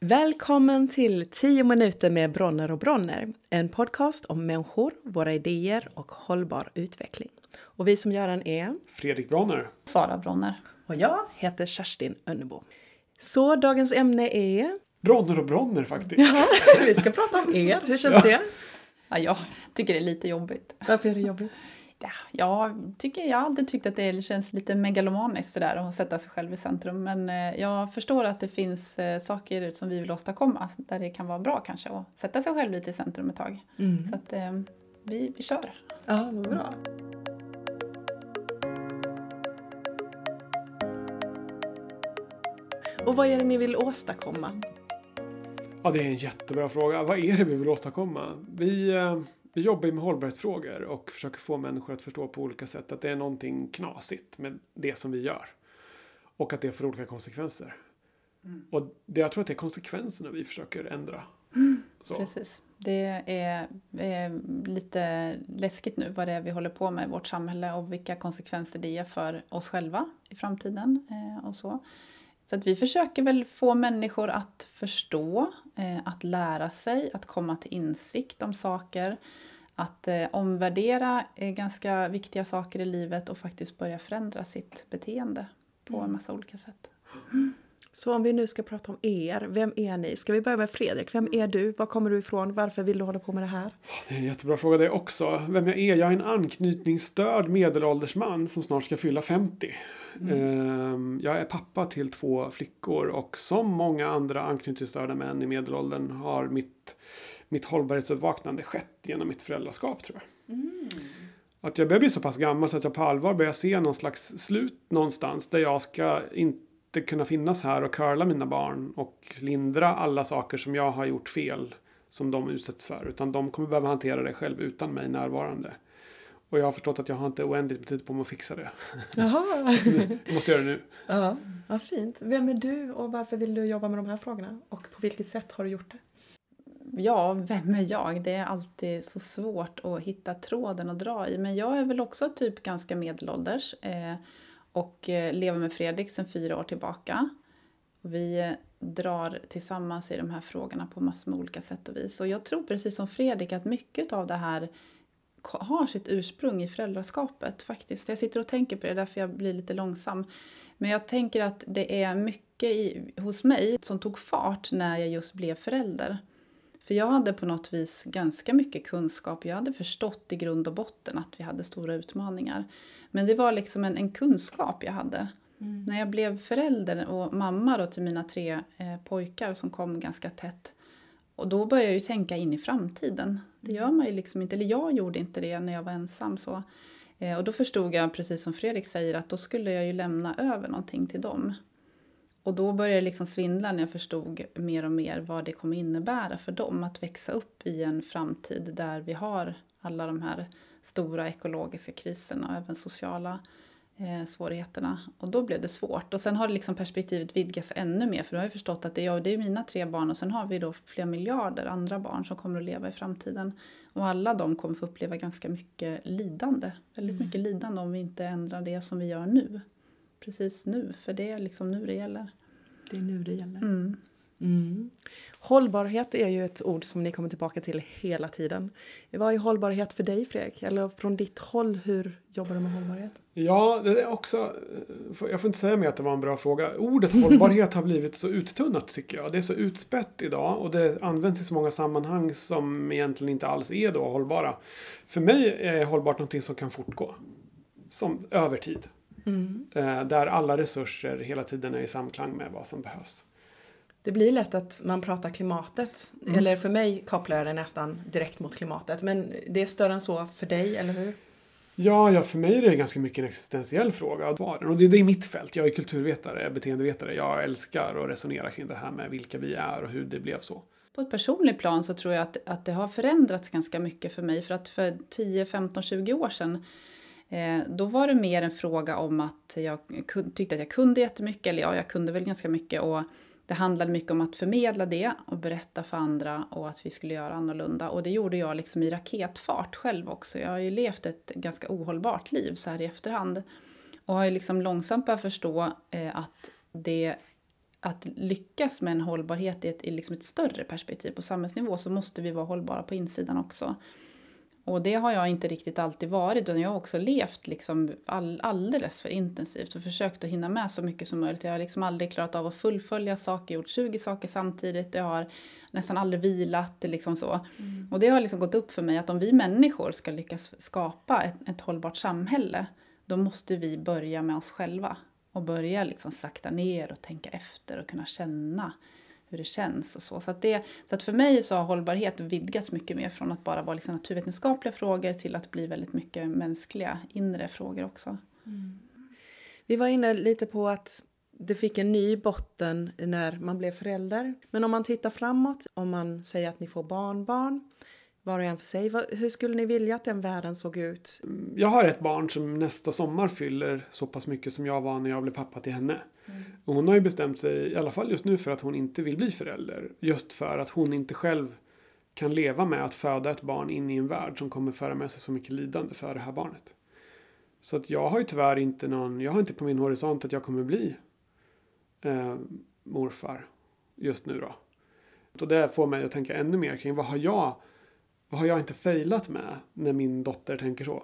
Välkommen till 10 minuter med Bronner och Bronner, en podcast om människor, våra idéer och hållbar utveckling. Och vi som gör den är Fredrik Bronner. Sara Bronner. Och jag heter Kerstin Önnebo. Så dagens ämne är... Bronner och Bronner faktiskt. Ja, vi ska prata om er. Hur känns det? Ja, jag tycker det är lite jobbigt. Varför är det jobbigt? Ja, jag, tycker, jag har alltid tyckt att det känns lite megalomaniskt sådär att sätta sig själv i centrum. Men eh, jag förstår att det finns eh, saker som vi vill åstadkomma där det kan vara bra kanske att sätta sig själv lite i centrum ett tag. Mm. Så att eh, vi, vi kör. Ja, vad bra. Och vad är det ni vill åstadkomma? Ja, det är en jättebra fråga. Vad är det vi vill åstadkomma? Vi, eh, vi jobbar ju med hållbarhetsfrågor och försöker få människor att förstå på olika sätt att det är någonting knasigt med det som vi gör. Och att det får olika konsekvenser. Och det, jag tror att det är konsekvenserna vi försöker ändra. Så. Precis. Det är, är lite läskigt nu vad det är vi håller på med i vårt samhälle och vilka konsekvenser det ger för oss själva i framtiden. Eh, och så. Så att vi försöker väl få människor att förstå, eh, att lära sig, att komma till insikt om saker. Att eh, omvärdera eh, ganska viktiga saker i livet och faktiskt börja förändra sitt beteende på en massa olika sätt. Så om vi nu ska prata om er, vem är ni? Ska vi börja med Fredrik? Vem är du? Var kommer du ifrån? Varför vill du hålla på med det här? Det är en jättebra fråga det också. Vem jag är? Jag är en anknytningsstörd medelålders man som snart ska fylla 50. Ehm, Jag är pappa till två flickor och som många andra anknytningsstörda män i medelåldern har mitt, mitt hållbarhetsuppvaknande skett genom mitt föräldraskap tror jag. Att jag börjar bli så pass gammal så att jag på allvar börjar se någon slags slut någonstans där jag ska inte kunna finnas här och curla mina barn och lindra alla saker som jag har gjort fel som de utsätts för. Utan de kommer behöva hantera det själv utan mig närvarande. Och jag har förstått att jag har inte oändligt med tid på mig att fixa det. Jaha. Jag måste göra det nu. Ja, vad fint. Vem är du och varför vill du jobba med de här frågorna? Och på vilket sätt har du gjort det? Ja, vem är jag? Det är alltid så svårt att hitta tråden att dra i. Men jag är väl också typ ganska medelålders eh, och eh, lever med Fredrik sedan fyra år tillbaka. Vi eh, drar tillsammans i de här frågorna på massor med olika sätt och vis. Och jag tror precis som Fredrik att mycket av det här har sitt ursprung i föräldraskapet faktiskt. Jag sitter och tänker på det, därför jag blir lite långsam. Men jag tänker att det är mycket i, hos mig som tog fart när jag just blev förälder. För jag hade på något vis ganska mycket kunskap. Jag hade förstått i grund och botten att vi hade stora utmaningar. Men det var liksom en, en kunskap jag hade. När jag blev förälder och mamma då till mina tre eh, pojkar som kom ganska tätt. Och då började jag ju tänka in i framtiden. Det gör man ju liksom inte, eller jag gjorde inte det när jag var ensam. Så. Eh, och då förstod jag, precis som Fredrik säger, att då skulle jag ju lämna över någonting till dem. Och då började det liksom svindla när jag förstod mer och mer vad det kommer innebära för dem att växa upp i en framtid där vi har alla de här stora ekologiska kriserna och även sociala eh, svårigheterna. Och då blev det svårt. Och sen har liksom perspektivet vidgats ännu mer för då har jag förstått att det är, det är mina tre barn och sen har vi då flera miljarder andra barn som kommer att leva i framtiden. Och alla de kommer få uppleva ganska mycket lidande. Väldigt mycket lidande om vi inte ändrar det som vi gör nu. Precis nu, för det är liksom nu det gäller. Det är nu det gäller. Mm. Mm. Hållbarhet är ju ett ord som ni kommer tillbaka till hela tiden. Vad är hållbarhet för dig Fredrik? Eller från ditt håll, hur jobbar du med hållbarhet? Ja, det är också... Jag får inte säga mer att det var en bra fråga. Ordet hållbarhet har blivit så uttunnat tycker jag. Det är så utspätt idag och det används i så många sammanhang som egentligen inte alls är då hållbara. För mig är hållbart någonting som kan fortgå. Som över tid. Eh, Där alla resurser hela tiden är i samklang med vad som behövs. Det blir lätt att man pratar klimatet. Eller för mig kopplar jag det nästan direkt mot klimatet. Men det är större än så för dig, eller hur? Ja, ja, för mig är det ganska mycket en existentiell fråga. Och det, det är mitt fält. Jag är kulturvetare, beteendevetare. Jag älskar att resonera kring det här med vilka vi är och hur det blev så. På ett personligt plan så tror jag att, att det har förändrats ganska mycket för mig. För att för 10, 15, 20 år sedan Eh, då var det mer en fråga om att jag tyckte att jag kunde jättemycket. Eller ja, jag kunde väl ganska mycket. Och det handlade mycket om att förmedla det och berätta för andra och att vi skulle göra annorlunda. Och det gjorde jag liksom i raketfart själv också. Jag har ju levt ett ganska ohållbart liv så här i efterhand. Och har ju liksom långsamt börjat förstå eh, att det att lyckas med en hållbarhet i ett, i liksom ett större perspektiv på samhällsnivå så måste vi vara hållbara på insidan också. Och det har jag inte riktigt alltid varit utan jag har också levt liksom all, alldeles för intensivt och försökt att hinna med så mycket som möjligt. Jag har liksom aldrig klarat av att fullfölja saker, gjort 20 saker samtidigt. Jag har nästan aldrig vilat. Liksom så. Mm. Och det har liksom gått upp för mig att om vi människor ska lyckas skapa ett, ett hållbart samhälle då måste vi börja med oss själva och börja liksom sakta ner och tänka efter och kunna känna hur det känns och så. Så att, det, så att för mig så har hållbarhet vidgats mycket mer från att bara vara liksom naturvetenskapliga frågor till att bli väldigt mycket mänskliga, inre frågor också. Mm. Vi var inne lite på att det fick en ny botten när man blev förälder. Men om man tittar framåt, om man säger att ni får barnbarn, var och en för sig. Hur skulle ni vilja att den världen såg ut? Jag har ett barn som nästa sommar fyller så pass mycket som jag var när jag blev pappa till henne. Mm. Och hon har ju bestämt sig, i alla fall just nu, för att hon inte vill bli förälder. Just för att hon inte själv kan leva med att föda ett barn in i en värld som kommer föra med sig så mycket lidande för det här barnet. Så att jag har ju tyvärr inte någon, jag har inte på min horisont att jag kommer bli eh, morfar just nu då. Och det får mig att tänka ännu mer kring vad har jag vad har jag inte failat med när min dotter tänker så?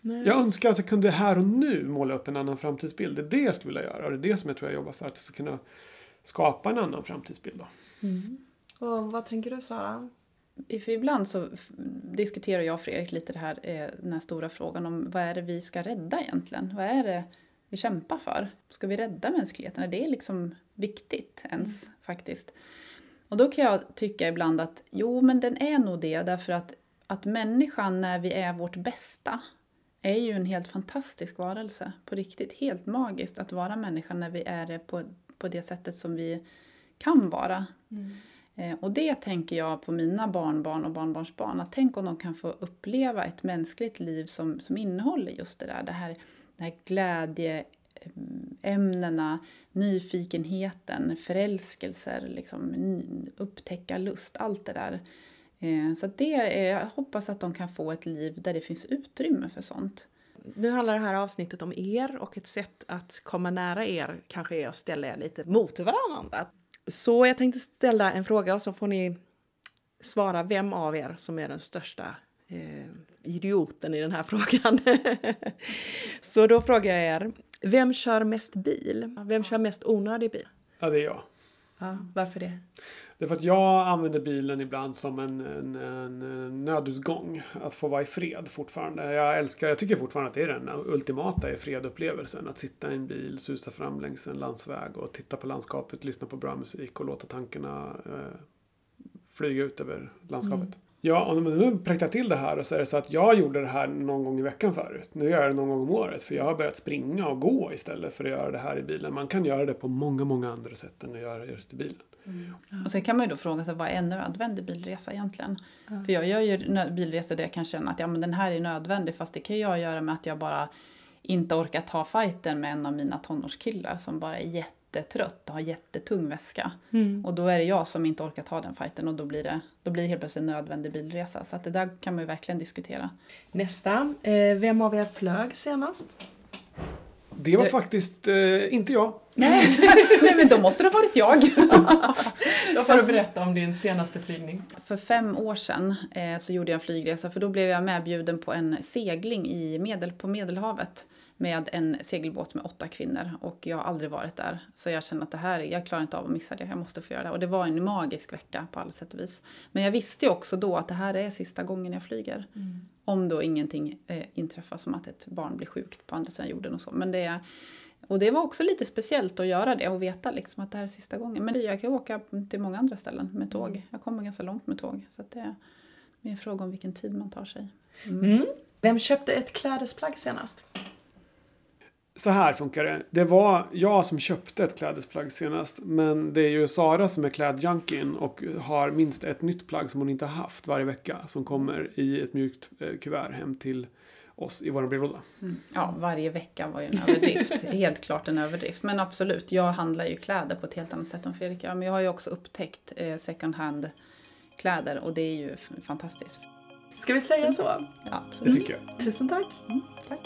Nej. Jag önskar att jag kunde här och nu måla upp en annan framtidsbild. Det är det jag skulle vilja göra. Och det är det som jag tror jag jobbar för. Att kunna skapa en annan framtidsbild. Då. Mm. Och vad tänker du Sara? För ibland så diskuterar jag och Fredrik lite det här, eh, den här stora frågan om vad är det vi ska rädda egentligen? Vad är det vi kämpar för? Ska vi rädda mänskligheten? Är det liksom viktigt ens mm. faktiskt? Och då kan jag tycka ibland att jo, men den är nog det därför att, att människan när vi är vårt bästa är ju en helt fantastisk varelse. På riktigt, helt magiskt att vara människa när vi är det på, på det sättet som vi kan vara. Mm. Eh, och det tänker jag på mina barnbarn och barnbarnsbarn. Att tänk om de kan få uppleva ett mänskligt liv som, som innehåller just det där. Det här, det här glädje, ämnena, nyfikenheten, förälskelser, liksom, upptäcka lust, allt det där. Eh, så det är, jag hoppas att de kan få ett liv där det finns utrymme för sånt. Nu handlar det här avsnittet om er och ett sätt att komma nära er kanske är att ställa er lite mot varandra. Så jag tänkte ställa en fråga och så får ni svara vem av er som är den största eh, idioten i den här frågan. så då frågar jag er, vem kör mest bil? Vem kör mest onödig bil? Ja, det är jag. Ja, varför det? Det är för att jag använder bilen ibland som en, en, en, nödutgång. Att få vara i fred fortfarande. Jag älskar, jag tycker fortfarande att det är den ultimata i fredupplevelsen. Att sitta i en bil, susa fram längs en landsväg och titta på landskapet, lyssna på bra musik och låta tankarna eh, flyga ut över landskapet. Mm. Ja, om de nu präktar till det här och så är det så att jag gjorde det här någon gång i veckan förut. Nu gör jag det någon gång om året för jag har börjat springa och gå istället för att göra det här i bilen. Man kan göra det på många, många andra sätt än att göra det just i bilen. Mm. Och sen kan man ju då fråga sig vad är en nödvändig bilresa egentligen? Mm. För jag gör ju bilresor där jag kan känna att ja, men den här är nödvändig fast det kan jag göra med att jag bara inte orkar ta fighten med en av mina tonårskillar som bara är jätte jättetrött och har jättetung väska. Mm. Och då är det jag som inte orkar ta den fighten och då blir det, då blir det helt plötsligt en nödvändig bilresa. Så att det där kan man ju verkligen diskutera. Nästa. Eh, vem av er flög senast? Det var du... faktiskt eh, inte jag. Nej. Nej, men då måste det ha varit jag. då får du berätta om din senaste flygning. För fem år sedan eh, så gjorde jag en flygresa för då blev jag medbjuden på en segling i medel, på Medelhavet med en segelbåt med åtta kvinnor och jag har aldrig varit där. Så jag känner att det här, jag klarar inte av att missa det, jag måste få göra det. Och det var en magisk vecka på alla sätt och vis. Men jag visste också då att det här är sista gången jag flyger. Mm. Om då ingenting eh, inträffar som att ett barn blir sjukt på andra sidan jorden och så. Men det, och det var också lite speciellt att göra det och veta liksom att det här är sista gången. Men jag kan åka till många andra ställen med tåg. Mm. Jag kommer ganska långt med tåg. Så det är en fråga om vilken tid man tar sig. Mm. Mm. Vem köpte ett klädesplagg senast? Så här funkar det. Det var jag som köpte ett klädesplagg senast. Men det är ju Sara som är klädjunkien och har minst ett nytt plagg som hon inte har haft varje vecka. Som kommer i ett mjukt eh, kuvert hem till oss i vår brevlåda. Mm. Ja, varje vecka var ju en överdrift. helt klart en överdrift. Men absolut, jag handlar ju kläder på ett helt annat sätt än Fredrik Men jag har ju också upptäckt eh, second hand kläder och det är ju fantastiskt. Ska vi säga så? Ja, absolut. Det tycker jag. Tusen tack. Mm, tack.